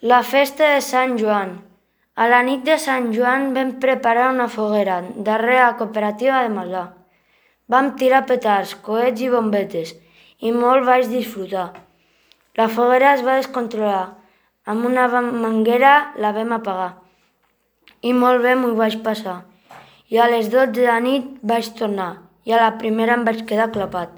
La festa de Sant Joan. A la nit de Sant Joan vam preparar una foguera darrere la cooperativa de Malà. Vam tirar petards, coets i bombetes i molt vaig disfrutar. La foguera es va descontrolar. Amb una manguera la vam apagar. I molt bé m'ho vaig passar. I a les 12 de la nit vaig tornar i a la primera em vaig quedar clapat.